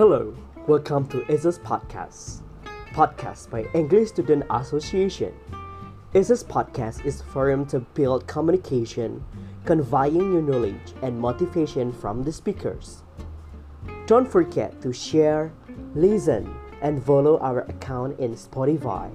Hello, welcome to ESA's Podcast. Podcast by English Student Association. ESA's Podcast is a forum to build communication, conveying your knowledge and motivation from the speakers. Don't forget to share, listen, and follow our account in Spotify.